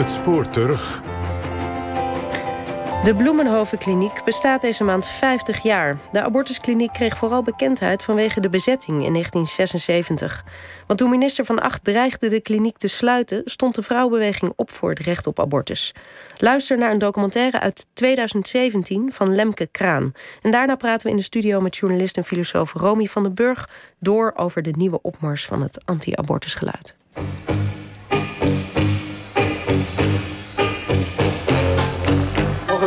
Het spoor terug. De Bloemenhovenkliniek bestaat deze maand 50 jaar. De abortuskliniek kreeg vooral bekendheid vanwege de bezetting in 1976. Want toen minister Van Acht dreigde de kliniek te sluiten... stond de vrouwenbeweging op voor het recht op abortus. Luister naar een documentaire uit 2017 van Lemke Kraan. En daarna praten we in de studio met journalist en filosoof Romy van den Burg... door over de nieuwe opmars van het anti-abortusgeluid.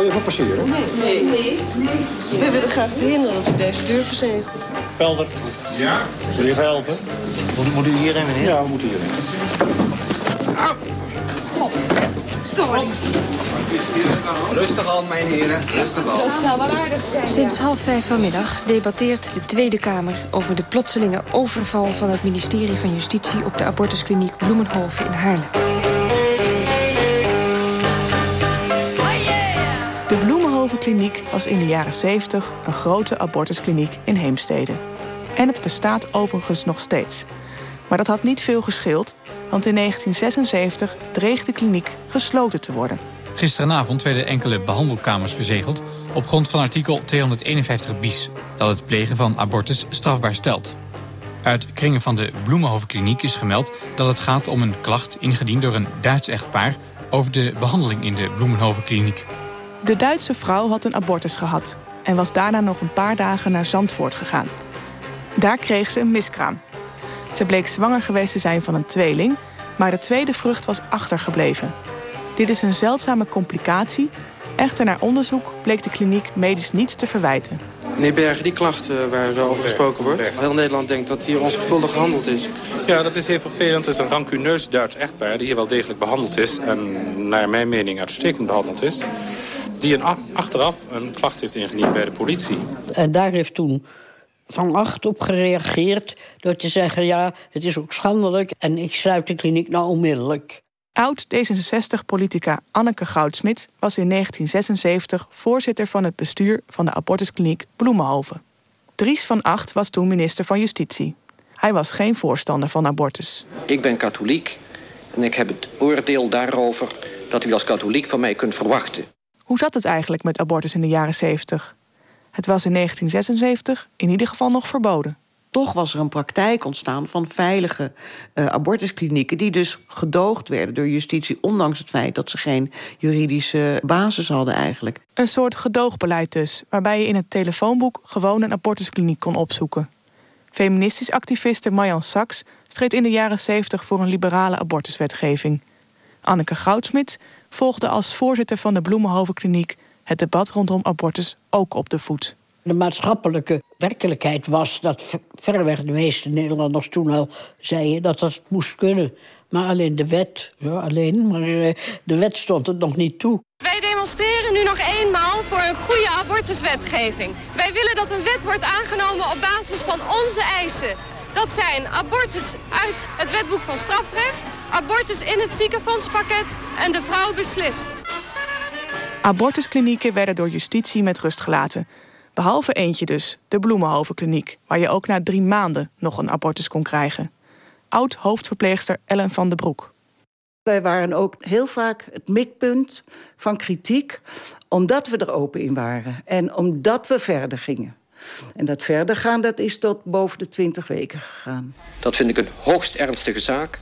Even passeren? Nee. Nee. nee. We willen graag verhinderen dat u deze deur verzegelt. Pelder. Ja? Wil je even helpen? Moet, moet u hierin, meneer? Ja, we moeten hierin. Au! Sorry. Rustig al, mijn heren. Rustig al. Dat zou wel aardig zijn. Sinds half vijf vanmiddag debatteert de Tweede Kamer... over de plotselinge overval van het ministerie van Justitie... op de abortuskliniek Bloemenhoven in Haarlem. Bloemenhovenkliniek was in de jaren 70 een grote abortuskliniek in Heemstede. En het bestaat overigens nog steeds. Maar dat had niet veel gescheeld, want in 1976 dreeg de kliniek gesloten te worden. Gisteravond werden enkele behandelkamers verzegeld op grond van artikel 251 bis, dat het plegen van abortus strafbaar stelt. Uit kringen van de Bloemenhovenkliniek is gemeld dat het gaat om een klacht ingediend door een Duits echtpaar over de behandeling in de Bloemenhovenkliniek. De Duitse vrouw had een abortus gehad en was daarna nog een paar dagen naar Zandvoort gegaan. Daar kreeg ze een miskraam. Ze bleek zwanger geweest te zijn van een tweeling, maar de tweede vrucht was achtergebleven. Dit is een zeldzame complicatie. Echter, naar onderzoek bleek de kliniek medisch niets te verwijten. Meneer Bergen, die klachten waar zo over gesproken wordt... heel Nederland denkt dat hier onzorgvuldig gehandeld is. Ja, dat is heel vervelend. Het is een rancuneus Duits echtpaar... die hier wel degelijk behandeld is... en naar mijn mening uitstekend behandeld is... die een achteraf een klacht heeft ingediend bij de politie. En daar heeft toen van Acht op gereageerd... door te zeggen, ja, het is ook schandelijk... en ik sluit de kliniek nou onmiddellijk. Oud-D66-politica Anneke Goudsmit was in 1976 voorzitter van het bestuur van de abortuskliniek Bloemenhoven. Dries van Acht was toen minister van Justitie. Hij was geen voorstander van abortus. Ik ben katholiek en ik heb het oordeel daarover dat u als katholiek van mij kunt verwachten. Hoe zat het eigenlijk met abortus in de jaren 70? Het was in 1976 in ieder geval nog verboden toch was er een praktijk ontstaan van veilige uh, abortusklinieken... die dus gedoogd werden door justitie... ondanks het feit dat ze geen juridische basis hadden eigenlijk. Een soort gedoogbeleid dus, waarbij je in het telefoonboek... gewoon een abortuskliniek kon opzoeken. Feministisch activiste Marjan Saks streed in de jaren 70 voor een liberale abortuswetgeving. Anneke Goudsmit volgde als voorzitter van de Bloemenhovenkliniek... het debat rondom abortus ook op de voet. De maatschappelijke werkelijkheid was dat verreweg de meeste Nederlanders toen al zeiden dat dat moest kunnen. Maar alleen de wet, ja, alleen, maar eh, de wet stond het nog niet toe. Wij demonstreren nu nog eenmaal voor een goede abortuswetgeving. Wij willen dat een wet wordt aangenomen op basis van onze eisen. Dat zijn abortus uit het wetboek van strafrecht, abortus in het ziekenfondspakket en de vrouw beslist. Abortusklinieken werden door justitie met rust gelaten. Behalve eentje dus, de Bloemenhovenkliniek, waar je ook na drie maanden nog een abortus kon krijgen. Oud-hoofdverpleegster Ellen van den Broek. Wij waren ook heel vaak het mikpunt van kritiek, omdat we er open in waren en omdat we verder gingen. En dat verder gaan, dat is tot boven de 20 weken gegaan. Dat vind ik een hoogst ernstige zaak.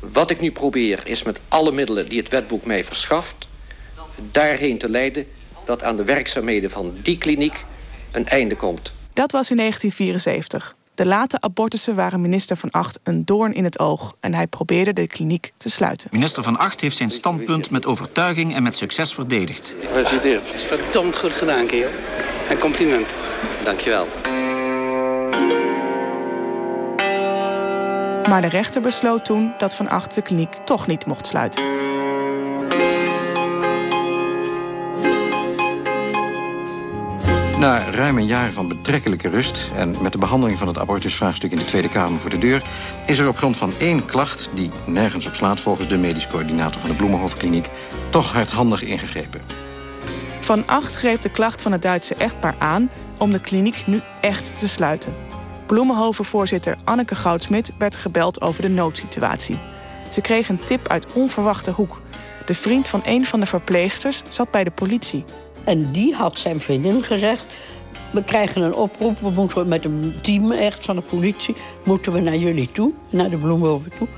Wat ik nu probeer is met alle middelen die het wetboek mij verschaft... daarheen te leiden dat aan de werkzaamheden van die kliniek een einde komt. Dat was in 1974. De late abortussen waren minister Van Acht een doorn in het oog... en hij probeerde de kliniek te sluiten. Minister Van Acht heeft zijn standpunt met overtuiging en met succes verdedigd. Gefeliciteerd. Verdomd goed gedaan, kerel. En compliment. Dankjewel. Maar de rechter besloot toen dat Van Acht de kliniek toch niet mocht sluiten. Na ruim een jaar van betrekkelijke rust... en met de behandeling van het abortusvraagstuk in de Tweede Kamer voor de deur... is er op grond van één klacht, die nergens op slaat... volgens de medisch coördinator van de Bloemenhoofdkliniek... toch hardhandig ingegrepen. Van Acht greep de klacht van het Duitse echtpaar aan... om de kliniek nu echt te sluiten. Bloemenhoven-voorzitter Anneke Goudsmit werd gebeld over de noodsituatie. Ze kreeg een tip uit onverwachte hoek. De vriend van een van de verpleegsters zat bij de politie. En die had zijn vriendin gezegd... we krijgen een oproep, we moeten met een team echt van de politie... moeten we naar jullie toe, naar de Bloemhoven toe.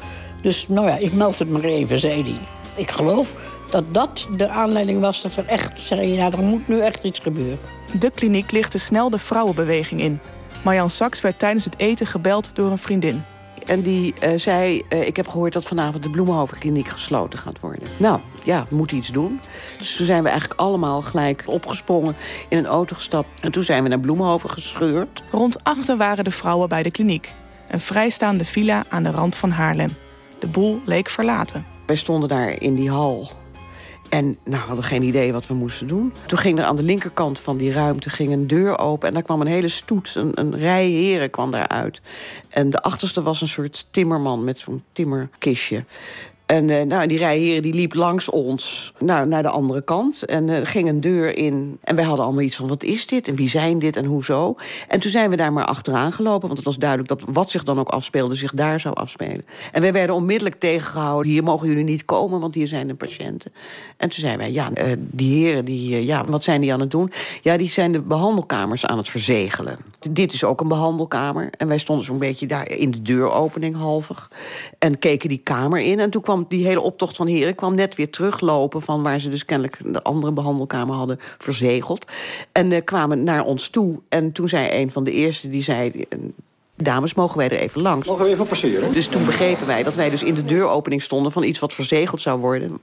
Dus nou ja, ik meld het maar even, zei hij. Ik geloof dat dat de aanleiding was dat er echt zei... ja, er moet nu echt iets gebeuren. De kliniek lichtte snel de vrouwenbeweging in. Marjan Saks werd tijdens het eten gebeld door een vriendin. En die uh, zei, uh, ik heb gehoord dat vanavond de Bloemenhovenkliniek gesloten gaat worden. Nou, ja, we moeten iets doen. Dus toen zijn we eigenlijk allemaal gelijk opgesprongen, in een auto gestapt. En toen zijn we naar Bloemenhoven gescheurd. Rond achter waren de vrouwen bij de kliniek. Een vrijstaande villa aan de rand van Haarlem. De boel leek verlaten. Wij stonden daar in die hal en nou, we hadden geen idee wat we moesten doen. Toen ging er aan de linkerkant van die ruimte ging een deur open... en daar kwam een hele stoet, een, een rij heren kwam daaruit. En de achterste was een soort timmerman met zo'n timmerkistje. En uh, nou, die rij heren die liep langs ons nou, naar de andere kant. En uh, ging een deur in. En wij hadden allemaal iets van, wat is dit? En wie zijn dit? En hoezo? En toen zijn we daar maar achteraan gelopen. Want het was duidelijk dat wat zich dan ook afspeelde... zich daar zou afspelen. En wij werden onmiddellijk tegengehouden. Hier mogen jullie niet komen, want hier zijn de patiënten. En toen zeiden wij, ja, uh, die heren, die, ja, wat zijn die aan het doen? Ja, die zijn de behandelkamers aan het verzegelen. Dit is ook een behandelkamer. En wij stonden zo'n beetje daar in de deuropening halvig. En keken die kamer in. En toen kwam die hele optocht van heren kwam net weer teruglopen... van waar ze dus kennelijk de andere behandelkamer hadden verzegeld. En uh, kwamen naar ons toe. En toen zei een van de eerste, die zei... Dames, mogen wij er even langs? Mogen we even passeren? Dus toen begrepen wij dat wij dus in de deuropening stonden... van iets wat verzegeld zou worden.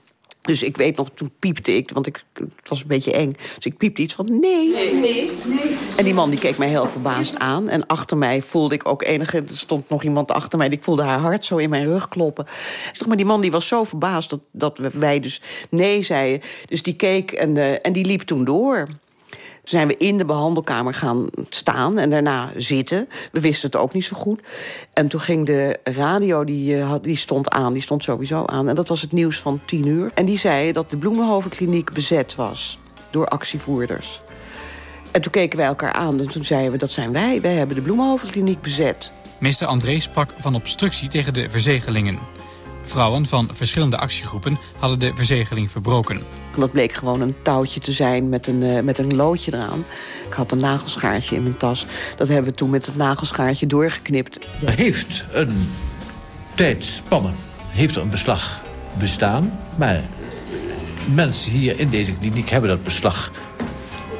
Dus ik weet nog, toen piepte ik, want ik, het was een beetje eng. Dus ik piepte iets van nee. Nee, nee, nee. En die man die keek mij heel verbaasd aan. En achter mij voelde ik ook enige... Er stond nog iemand achter mij, ik voelde haar hart zo in mijn rug kloppen. Zeg maar die man die was zo verbaasd dat, dat wij dus nee zeiden. Dus die keek en, uh, en die liep toen door zijn we in de behandelkamer gaan staan en daarna zitten. We wisten het ook niet zo goed. En toen ging de radio, die, uh, die stond aan, die stond sowieso aan. En dat was het nieuws van tien uur. En die zei dat de Bloemenhovenkliniek bezet was door actievoerders. En toen keken wij elkaar aan en toen zeiden we, dat zijn wij. Wij hebben de Bloemenhovenkliniek bezet. Meester André sprak van obstructie tegen de verzegelingen. Vrouwen van verschillende actiegroepen hadden de verzegeling verbroken. Dat bleek gewoon een touwtje te zijn met een, uh, met een loodje eraan. Ik had een nagelschaartje in mijn tas. Dat hebben we toen met het nagelschaartje doorgeknipt. Er heeft een tijdspanne, heeft er een beslag bestaan. Maar mensen hier in deze kliniek hebben dat beslag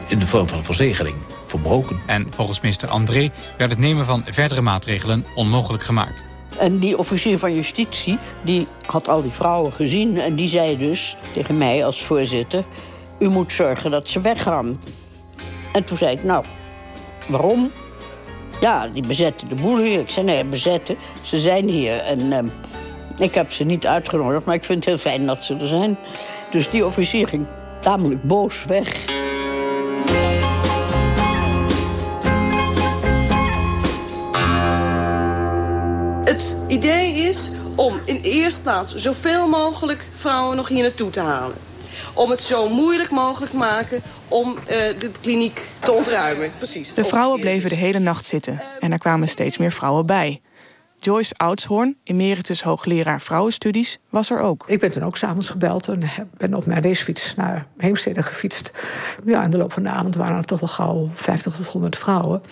in de vorm van verzegeling verbroken. En volgens minister André werd het nemen van verdere maatregelen onmogelijk gemaakt. En die officier van justitie, die had al die vrouwen gezien... en die zei dus tegen mij als voorzitter... u moet zorgen dat ze weggaan. En toen zei ik, nou, waarom? Ja, die bezetten de boel hier. Ik zei, nee, bezetten. Ze zijn hier en uh, ik heb ze niet uitgenodigd... maar ik vind het heel fijn dat ze er zijn. Dus die officier ging tamelijk boos weg... Het idee is om in eerste plaats zoveel mogelijk vrouwen nog hier naartoe te halen. Om het zo moeilijk mogelijk te maken om uh, de kliniek te ontruimen. Precies. De vrouwen bleven de hele nacht zitten en er kwamen steeds meer vrouwen bij. Joyce Oudshoorn, emeritus hoogleraar vrouwenstudies, was er ook. Ik ben toen ook s'avonds gebeld en ben op mijn racefiets naar Heemstede gefietst. Ja, in de loop van de avond waren er toch wel gauw 50 tot 100 vrouwen.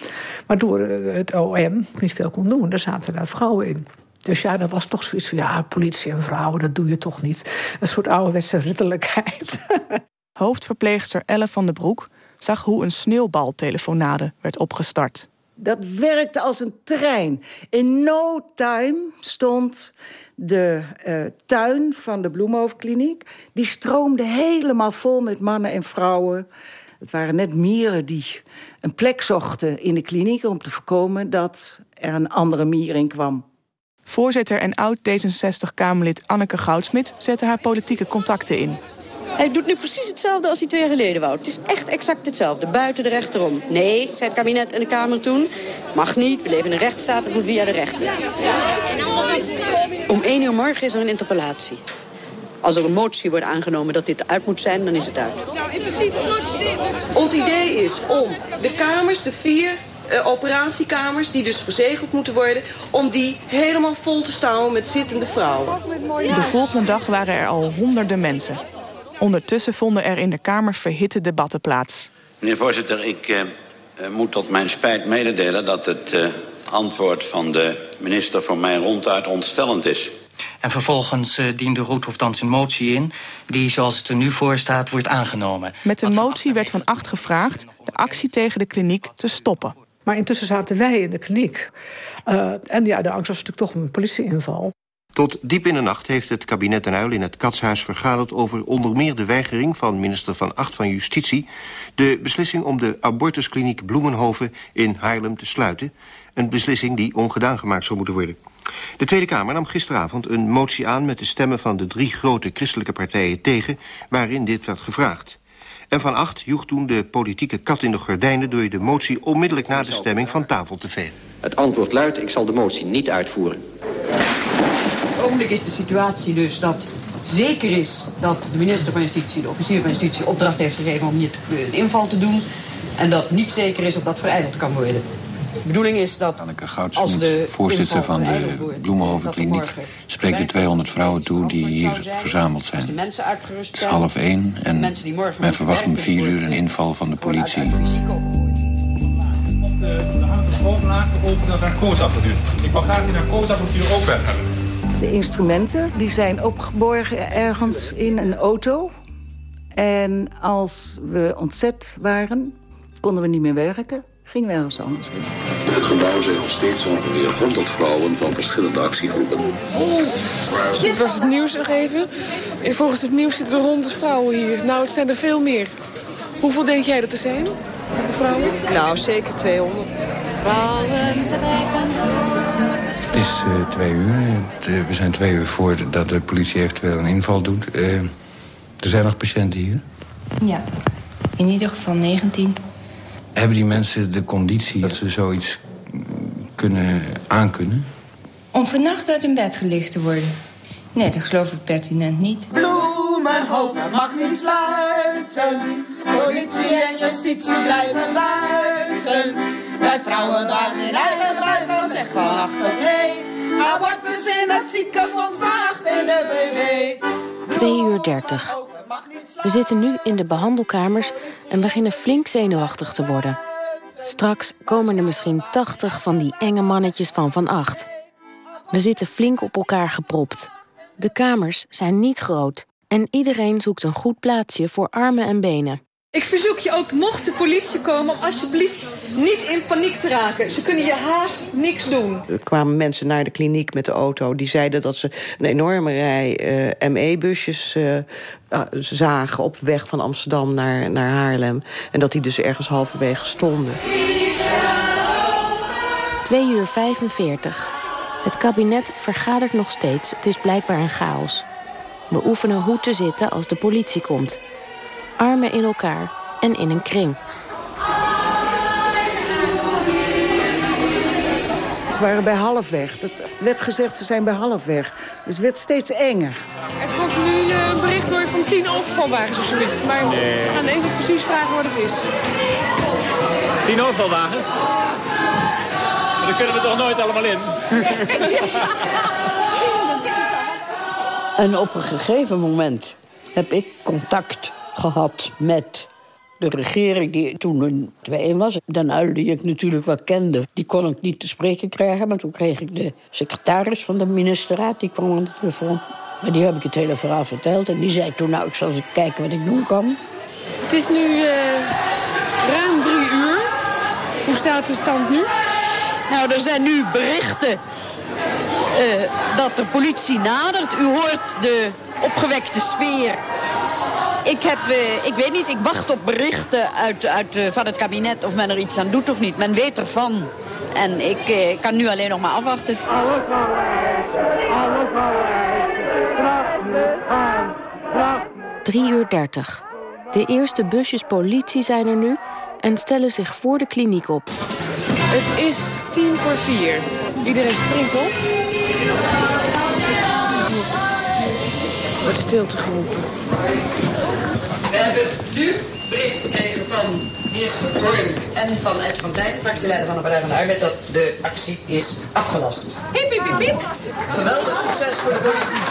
Maar door het OM niet veel kon doen, daar zaten daar vrouwen in. Dus ja, dat was toch zoiets van, ja, politie en vrouwen, dat doe je toch niet. Een soort ouderwetse ridderlijkheid. Hoofdverpleegster Elle van den Broek zag hoe een sneeuwbaltelefonade werd opgestart. Dat werkte als een trein. In no time stond de uh, tuin van de Bloemhoofdkliniek... die stroomde helemaal vol met mannen en vrouwen. Het waren net mieren die een plek zochten in de kliniek... om te voorkomen dat er een andere mier in kwam. Voorzitter en oud-D66-Kamerlid Anneke Goudsmit zette haar politieke contacten in. Hij doet nu precies hetzelfde als hij twee jaar geleden wou. Het is echt exact hetzelfde, buiten de rechter om. Nee, zei het kabinet en de Kamer toen. Mag niet, we leven in een rechtsstaat, het moet via de rechter. Om één uur morgen is er een interpellatie. Als er een motie wordt aangenomen dat dit uit moet zijn, dan is het uit. Nou, in principe Ons idee is om de kamers, de vier uh, operatiekamers, die dus verzegeld moeten worden... om die helemaal vol te stouwen met zittende vrouwen. De volgende dag waren er al honderden mensen. Ondertussen vonden er in de Kamer verhitte debatten plaats. Meneer voorzitter, ik uh, moet tot mijn spijt mededelen... dat het uh, antwoord van de minister voor mij ronduit ontstellend is. En vervolgens uh, diende Roethoff een motie in... die, zoals het er nu voor staat, wordt aangenomen. Met de motie werd van acht gevraagd de actie tegen de kliniek te stoppen. Maar intussen zaten wij in de kliniek. Uh, en ja, de angst was natuurlijk toch een politieinval. Tot diep in de nacht heeft het kabinet Den Uyl in het Katshuis vergaderd... over onder meer de weigering van minister Van Acht van Justitie... de beslissing om de abortuskliniek Bloemenhoven in Haarlem te sluiten. Een beslissing die ongedaan gemaakt zou moeten worden. De Tweede Kamer nam gisteravond een motie aan... met de stemmen van de drie grote christelijke partijen tegen... waarin dit werd gevraagd. En Van Acht joeg toen de politieke kat in de gordijnen... door de motie onmiddellijk na de stemming van tafel te vegen. Het antwoord luidt, ik zal de motie niet uitvoeren. Op het ogenblik is de situatie dus dat zeker is dat de minister van Justitie... de officier van Justitie opdracht heeft gegeven om hier een inval te doen... en dat niet zeker is of dat vereideld kan worden. De bedoeling is dat als de voorzitter van de Bloemenhovenkliniek... spreekt de 200 vrouwen toe die hier verzameld zijn. Het is half één en men verwacht om vier uur een inval van de politie. De hangt een bovenlaag over de narcoseapparatuur. Ik wil graag die narcoseapparatuur ook weg hebben. De instrumenten die zijn opgeborgen ergens in een auto. En als we ontzet waren, konden we niet meer werken gingen we ergens anders doen. Het gebouw zijn nog steeds ongeveer 100 vrouwen van verschillende actiegroepen. Dit was het nieuws nog even. En volgens het nieuws zitten er 100 vrouwen hier. Nou, het zijn er veel meer. Hoeveel denk jij dat er zijn? Hoeveel vrouwen? Nou, zeker 200. Vrouwen Het is uh, twee uur. Het, uh, we zijn twee uur voordat de politie eventueel een inval doet. Uh, er zijn nog patiënten hier? Ja, in ieder geval 19. Hebben die mensen de conditie dat ze zoiets kunnen aankunnen? Om vannacht uit hun bed gelicht te worden? Nee, dat geloof ik pertinent niet. Bloemenhoven mag niet sluiten. Politie en justitie blijven buiten. Wij vrouwen waar geen eigen buik wel zeg vannacht nee. Abortus in het ziekenfonds, maar in de BB. 2 uur 30. We zitten nu in de behandelkamers en beginnen flink zenuwachtig te worden. Straks komen er misschien 80 van die enge mannetjes van Van Acht. We zitten flink op elkaar gepropt. De kamers zijn niet groot en iedereen zoekt een goed plaatsje voor armen en benen. Ik verzoek je ook, mocht de politie komen, om alsjeblieft niet in paniek te raken. Ze kunnen je haast niks doen. Er kwamen mensen naar de kliniek met de auto. Die zeiden dat ze een enorme rij uh, ME-busjes uh, zagen op weg van Amsterdam naar, naar Haarlem. En dat die dus ergens halverwege stonden. 2 uur 45. Het kabinet vergadert nog steeds. Het is blijkbaar een chaos. We oefenen hoe te zitten als de politie komt armen in elkaar en in een kring. Ze waren bij halfweg. Het werd gezegd, ze zijn bij halfweg. Dus het werd steeds enger. Er komt nu eh, een bericht door van tien overvalwagens of zoiets. Maar we gaan even precies vragen wat het is. Tien overvalwagens? Dan kunnen we toch nooit allemaal in? en op een gegeven moment heb ik contact gehad met de regering die toen een twee was. Den Uyl, die ik natuurlijk wel kende, die kon ik niet te spreken krijgen. Maar toen kreeg ik de secretaris van de ministerraad, die kwam aan de telefoon. Maar die heb ik het hele verhaal verteld. En die zei toen, nou, ik zal eens kijken wat ik doen kan. Het is nu uh, ruim drie uur. Hoe staat de stand nu? Nou, er zijn nu berichten uh, dat de politie nadert. U hoort de opgewekte sfeer ik, heb, uh, ik weet niet, ik wacht op berichten uit, uit, uh, van het kabinet of men er iets aan doet of niet. Men weet ervan. En ik uh, kan nu alleen nog maar afwachten. Alles alles 3 uur 30. De eerste busjes politie zijn er nu en stellen zich voor de kliniek op. Het is tien voor vier. Iedereen springt op. Wordt stilte geroepen. We hebben nu bericht gekregen van minister Vorm en van Ed van Tijn, fractieleider van de Partij van de Arbeid, dat de actie is afgelast. Hip, hip, hip, hip. Geweldig succes voor de politiek.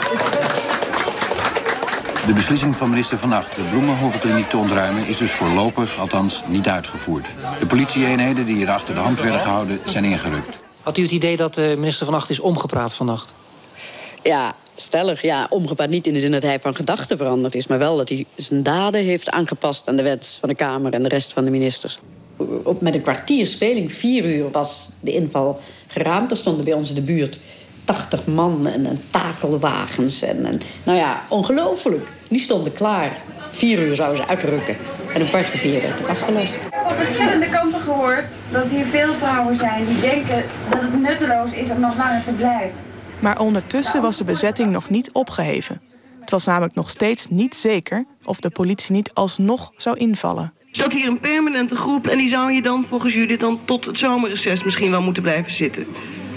De beslissing van minister Van Acht de Bloemenhovenkliniek te ontruimen... is dus voorlopig, althans, niet uitgevoerd. De politieeenheden die hier achter de hand werden gehouden zijn ingerukt. Had u het idee dat de minister Van Acht is omgepraat vannacht? Ja, stellig. Ja, omgepraat niet in de zin dat hij van gedachten veranderd is... maar wel dat hij zijn daden heeft aangepast aan de wens van de Kamer... en de rest van de ministers. Op, met een kwartier speling, vier uur, was de inval geraamd. Er stonden bij ons in de buurt 80 man en, en takelwagens. En, en, nou ja, ongelooflijk. Die stonden klaar. Vier uur zouden ze uitrukken. En een kwart voor vier werd het afgelast. Op verschillende kanten gehoord dat hier veel vrouwen zijn die denken dat het nutteloos is om nog langer te blijven. Maar ondertussen was de bezetting nog niet opgeheven. Het was namelijk nog steeds niet zeker of de politie niet alsnog zou invallen. Er staat hier een permanente groep en die zou je dan volgens jullie dan tot het zomerreces misschien wel moeten blijven zitten.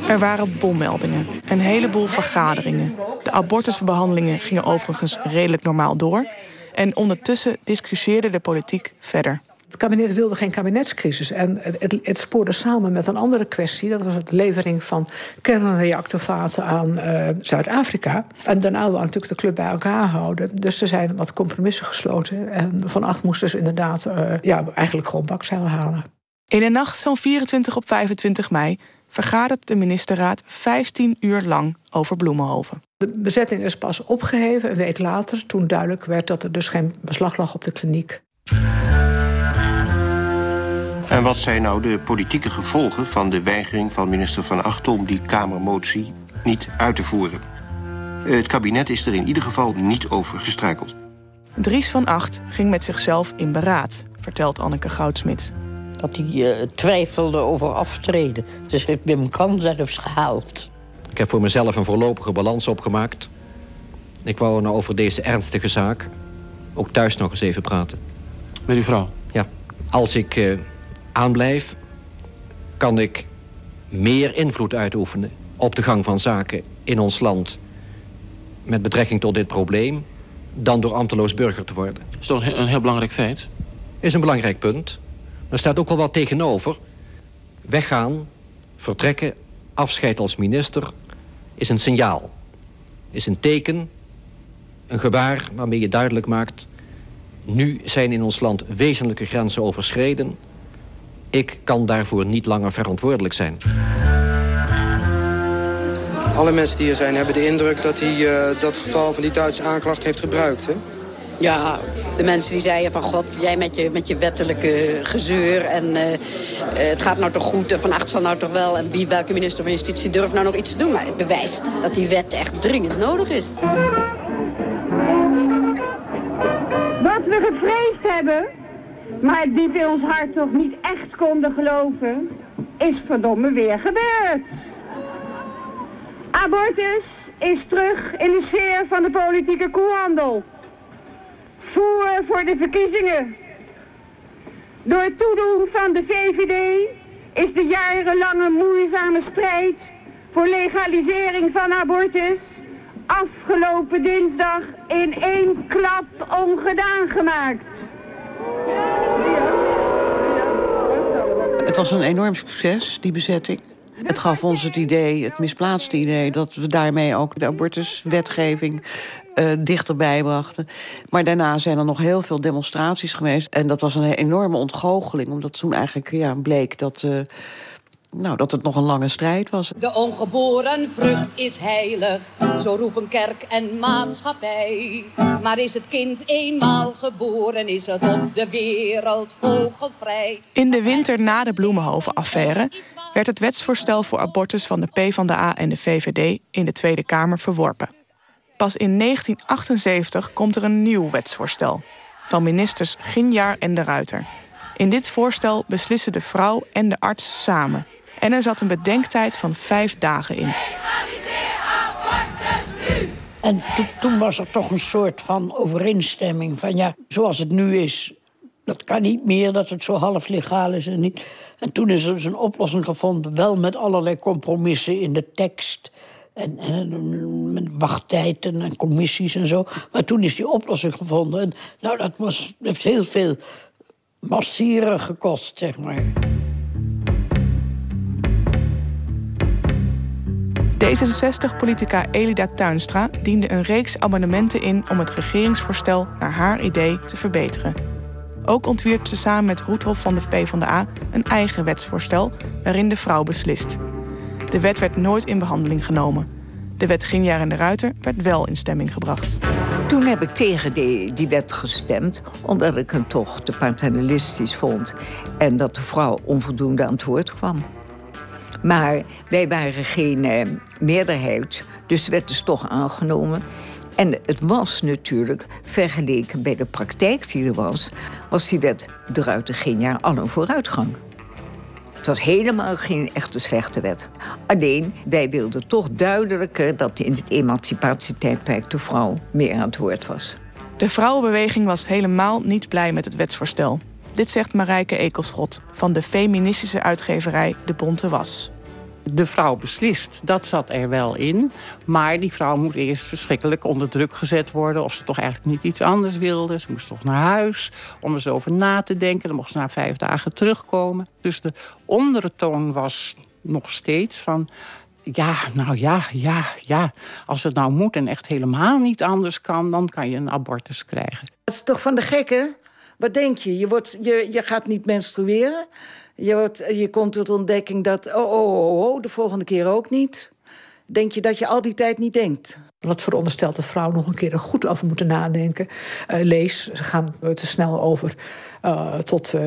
Er waren bommeldingen, een heleboel vergaderingen. De abortusbehandelingen gingen overigens redelijk normaal door. En ondertussen discussieerde de politiek verder. Het kabinet wilde geen kabinetscrisis. En het, het, spoorde samen met een andere kwestie. Dat was de levering van kernreactorvaten aan uh, Zuid-Afrika. En daarna wil natuurlijk de club bij elkaar houden. Dus er zijn wat compromissen gesloten. En Van Acht moest dus inderdaad uh, ja, eigenlijk gewoon bakzeil halen. In de nacht van 24 op 25 mei vergadert de ministerraad 15 uur lang over Bloemenhoven. De bezetting is pas opgeheven een week later, toen duidelijk werd dat er dus geen beslag lag op de kliniek. En wat zijn nou de politieke gevolgen van de weigering van minister Van Acht om die Kamermotie niet uit te voeren? Het kabinet is er in ieder geval niet over gestruikeld. Dries van Acht ging met zichzelf in beraad, vertelt Anneke Goudsmit dat hij uh, twijfelde over aftreden. Dus heeft Wim Kan zelfs gehaald. Ik heb voor mezelf een voorlopige balans opgemaakt. Ik wou nou over deze ernstige zaak ook thuis nog eens even praten. Met uw vrouw? Ja. Als ik uh, aanblijf, kan ik meer invloed uitoefenen op de gang van zaken in ons land met betrekking tot dit probleem dan door ambteloos burger te worden. Dat is toch een heel belangrijk feit? Is een belangrijk punt. Er staat ook wel wat tegenover. Weggaan, vertrekken, afscheid als minister is een signaal. Is een teken, een gebaar waarmee je duidelijk maakt... nu zijn in ons land wezenlijke grenzen overschreden. Ik kan daarvoor niet langer verantwoordelijk zijn. Alle mensen die hier zijn hebben de indruk dat hij uh, dat geval van die Duitse aanklacht heeft gebruikt. Hè? Ja, de mensen die zeiden van god, jij met je, met je wettelijke gezeur... en uh, het gaat nou toch goed en Van Acht zal nou toch wel... en wie, welke minister van Justitie durft nou nog iets te doen? Maar het bewijst dat die wet echt dringend nodig is. Wat we gevreesd hebben, maar die we ons hart toch niet echt konden geloven... is verdomme weer gebeurd. Abortus is terug in de sfeer van de politieke koehandel voer voor de verkiezingen. Door het toedoen van de VVD is de jarenlange moeizame strijd voor legalisering van abortus afgelopen dinsdag in één klap ongedaan gemaakt. Het was een enorm succes, die bezetting. Het gaf ons het idee, het misplaatste idee... dat we daarmee ook de abortuswetgeving uh, dichterbij brachten. Maar daarna zijn er nog heel veel demonstraties geweest. En dat was een enorme ontgoocheling. Omdat toen eigenlijk ja, bleek dat... Uh, nou, dat het nog een lange strijd was. De ongeboren vrucht is heilig, zo roepen kerk en maatschappij. Maar is het kind eenmaal geboren, is het op de wereld vogelvrij. In de winter na de Bloemenhoven-affaire werd het wetsvoorstel voor abortus van de PvdA en de VVD in de Tweede Kamer verworpen. Pas in 1978 komt er een nieuw wetsvoorstel van ministers Ginjaar en de Ruiter. In dit voorstel beslissen de vrouw en de arts samen. En er zat een bedenktijd van vijf dagen in. En toen was er toch een soort van overeenstemming van ja, zoals het nu is, dat kan niet meer, dat het zo half legaal is en niet. En toen is er dus een oplossing gevonden, wel met allerlei compromissen in de tekst. En, en, met wachttijden en commissies en zo. Maar toen is die oplossing gevonden. En nou, dat was, heeft heel veel massieren gekost, zeg maar. D66-politica Elida Tuinstra diende een reeks amendementen in om het regeringsvoorstel naar haar idee te verbeteren. Ook ontwierp ze samen met Roethoff van de PvdA een eigen wetsvoorstel waarin de vrouw beslist. De wet werd nooit in behandeling genomen. De wet Ginjaar en de Ruiter werd wel in stemming gebracht. Toen heb ik tegen die, die wet gestemd, omdat ik hem toch te paternalistisch vond en dat de vrouw onvoldoende aan het woord kwam. Maar wij waren geen eh, meerderheid, dus wet is toch aangenomen. En het was natuurlijk, vergeleken bij de praktijk die er was... was die wet eruit geen jaar al een vooruitgang. Het was helemaal geen echte slechte wet. Alleen, wij wilden toch duidelijker... dat in het emancipatietijdperk de vrouw meer aan het woord was. De vrouwenbeweging was helemaal niet blij met het wetsvoorstel. Dit zegt Marijke Ekelschot van de feministische uitgeverij De Bonte Was de vrouw beslist. Dat zat er wel in. Maar die vrouw moet eerst verschrikkelijk onder druk gezet worden... of ze toch eigenlijk niet iets anders wilde. Ze moest toch naar huis om er eens over na te denken. Dan mocht ze na vijf dagen terugkomen. Dus de ondertoon was nog steeds van... Ja, nou ja, ja, ja. Als het nou moet en echt helemaal niet anders kan... dan kan je een abortus krijgen. Dat is toch van de gekke? Wat denk je? Je, wordt, je, je gaat niet menstrueren... Je, wordt, je komt tot ontdekking dat, oh, oh, oh, oh, de volgende keer ook niet. Denk je dat je al die tijd niet denkt? Wat veronderstelt dat vrouwen nog een keer er goed over moeten nadenken. Uh, lees, ze gaan te snel over uh, tot uh,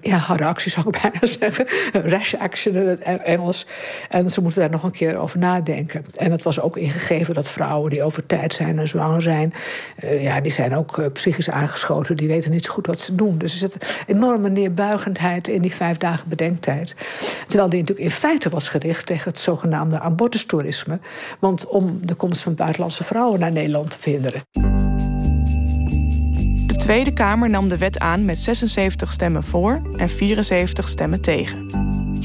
ja, harde actie, zou ik bijna zeggen. Rash action in het Engels. En ze moeten daar nog een keer over nadenken. En het was ook ingegeven dat vrouwen die over tijd zijn en zwanger zijn... ja, die zijn ook psychisch aangeschoten. Die weten niet zo goed wat ze doen. Dus er zit een enorme neerbuigendheid in die vijf dagen bedenktijd. Terwijl die natuurlijk in feite was gericht tegen het zogenaamde abortustoerisme. Want om de komst van buiten buitenlandse vrouwen naar Nederland te verhinderen. De Tweede Kamer nam de wet aan met 76 stemmen voor en 74 stemmen tegen.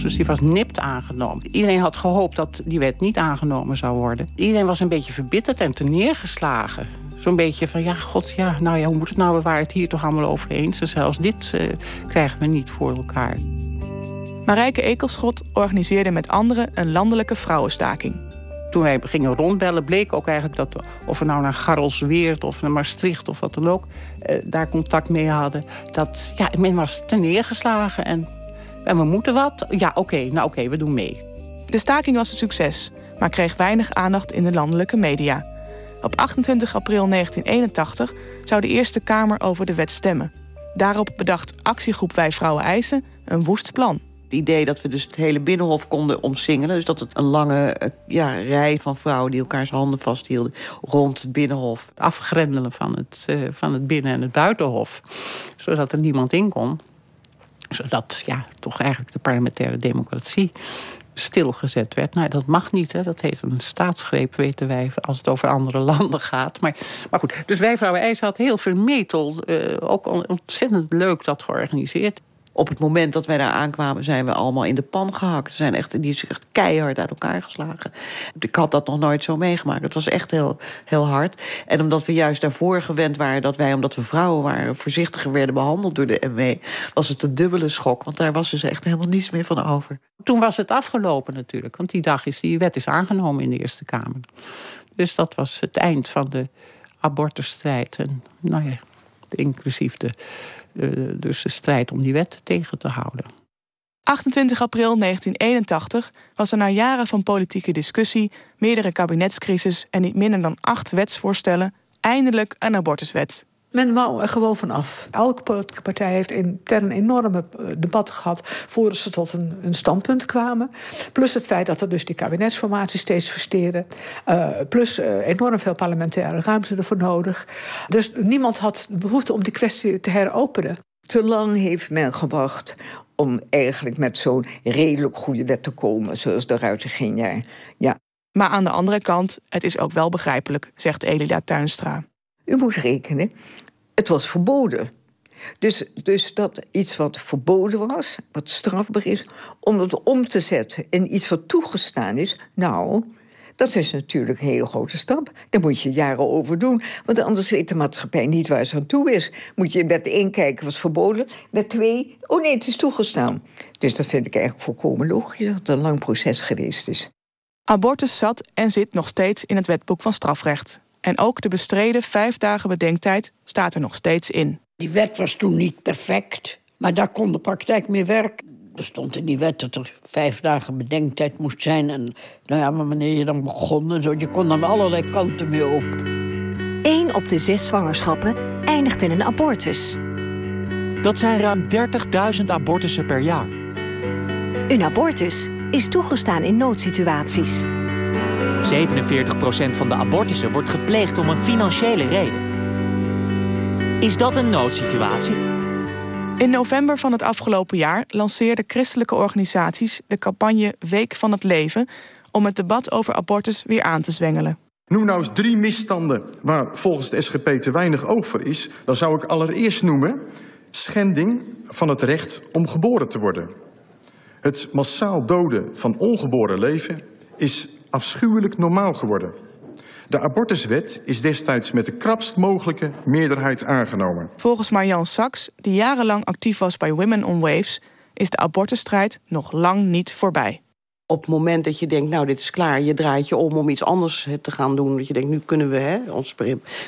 Dus die was nipt aangenomen. Iedereen had gehoopt dat die wet niet aangenomen zou worden. Iedereen was een beetje verbitterd en neergeslagen. Zo'n beetje van, ja, god, ja, nou ja, hoe moet het nou? We waren het hier toch allemaal over eens. En zelfs dit uh, krijgen we niet voor elkaar. Marijke Ekelschot organiseerde met anderen een landelijke vrouwenstaking. Toen wij gingen rondbellen, bleek ook eigenlijk dat we, of we nou naar Garrelsweert of naar Maastricht of wat dan ook, eh, daar contact mee hadden. Dat ja, men was ten neergeslagen en, we moeten wat. Ja, oké, nou oké, we doen mee. De staking was een succes, maar kreeg weinig aandacht in de landelijke media. Op 28 april 1981 zou de Eerste Kamer over de wet stemmen. Daarop bedacht actiegroep Wij Vrouwen Eisen een woest plan het idee dat we dus het hele binnenhof konden omsingelen. Dus dat het een lange eh, ja, rij van vrouwen die elkaars handen vasthielden rond het binnenhof. Afgrendelen van het, uh, van het binnen- en het buitenhof. Zodat er niemand in kon. Zodat ja, toch eigenlijk de parlementaire democratie stilgezet werd. Nou, dat mag niet, hè. dat heet een staatsgreep, weten wij, als het over andere landen gaat. Maar, maar goed, dus wij, vrouwen IJs, had heel vermetel, uh, ook ontzettend leuk dat georganiseerd op het moment dat wij daar aankwamen, zijn we allemaal in de pan gehakt. Ze zijn echt, die is echt keihard uit elkaar geslagen. Ik had dat nog nooit zo meegemaakt. Het was echt heel, heel hard. En omdat we juist daarvoor gewend waren dat wij, omdat we vrouwen waren, voorzichtiger werden behandeld door de MW, was het een dubbele schok. Want daar was dus echt helemaal niets meer van over. Toen was het afgelopen natuurlijk. Want die dag is die wet is aangenomen in de Eerste Kamer. Dus dat was het eind van de abortusstrijd. En nou ja, inclusief de dus de strijd om die wet tegen te houden. 28 april 1981 was er na jaren van politieke discussie, meerdere kabinetscrisis en niet minder dan acht wetsvoorstellen eindelijk een abortuswet. Men wou er gewoon vanaf. Elke politieke partij heeft intern enorme eh, debatten gehad voordat ze tot een, een, standpunt kwamen. Plus het feit dat er dus die kabinetsformatie steeds versteerde. Uh, plus uh, enorm veel parlementaire ruimte ervoor nodig. Dus niemand had de behoefte om die kwestie te heropenen. Te lang heeft men gewacht om eigenlijk met zo'n redelijk goede wet te komen, zoals de Ruiter geen jaar. Ja. Maar aan de andere kant, het is ook wel begrijpelijk, zegt Elida Tuinstra. U moet rekenen, het was verboden. Dus, dus dat iets wat verboden was, wat strafbaar is, om het om te zetten in iets wat toegestaan is, nou, Dat is natuurlijk een hele grote stap. Daar moet je jaren over doen. Want anders weet de maatschappij niet waar ze aan toe is. Moet je in wet 1 kijken, was verboden. Wet 2, oh nee, het is toegestaan. Dus dat vind ik eigenlijk volkomen logisch dat het een lang proces geweest is. Abortus zat en zit nog steeds in het wetboek van strafrecht. En ook de bestreden vijf dagen bedenktijd staat er nog steeds in. Die wet was toen niet perfect, maar daar kon de praktijk mee werken. Er stond in die wet dat er vijf dagen bedenktijd moest zijn. En nou ja, wanneer je dan begon en zo, je kon dan allerlei kanten mee op. Eén op de zes zwangerschappen eindigt in een abortus. Dat zijn ruim 30.000 abortussen per jaar. Een abortus is toegestaan in noodsituaties. 47% van de abortussen wordt gepleegd om een financiële reden. Is dat een noodsituatie? In november van het afgelopen jaar lanceerden christelijke organisaties de campagne Week van het Leven om het debat over abortus weer aan te zwengelen. Noem nou eens drie misstanden waar volgens de SGP te weinig oog voor is. Dan zou ik allereerst noemen schending van het recht om geboren te worden. Het massaal doden van ongeboren leven is afschuwelijk normaal geworden. De abortuswet is destijds met de krapst mogelijke meerderheid aangenomen. Volgens Marjan Saks, die jarenlang actief was bij Women on Waves, is de abortusstrijd nog lang niet voorbij op het moment dat je denkt, nou, dit is klaar... je draait je om om iets anders te gaan doen... dat je denkt, nu kunnen we hè, ons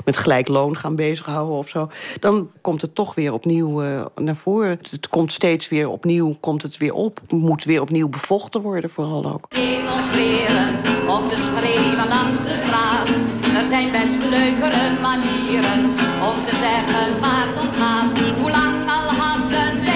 met gelijk loon gaan bezighouden of zo... dan komt het toch weer opnieuw uh, naar voren. Het komt steeds weer opnieuw, komt het weer op. Het moet weer opnieuw bevochten worden, vooral ook. Demonstreren of te schreeuwen langs de. Er zijn best leukere manieren om te zeggen waar het om gaat. Hoe lang al hadden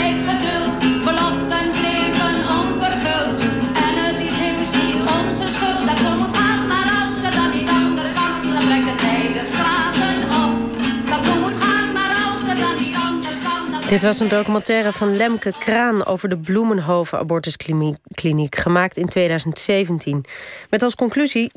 Dit was een documentaire van Lemke Kraan over de Bloemenhoven abortuskliniek, gemaakt in 2017. Met als conclusie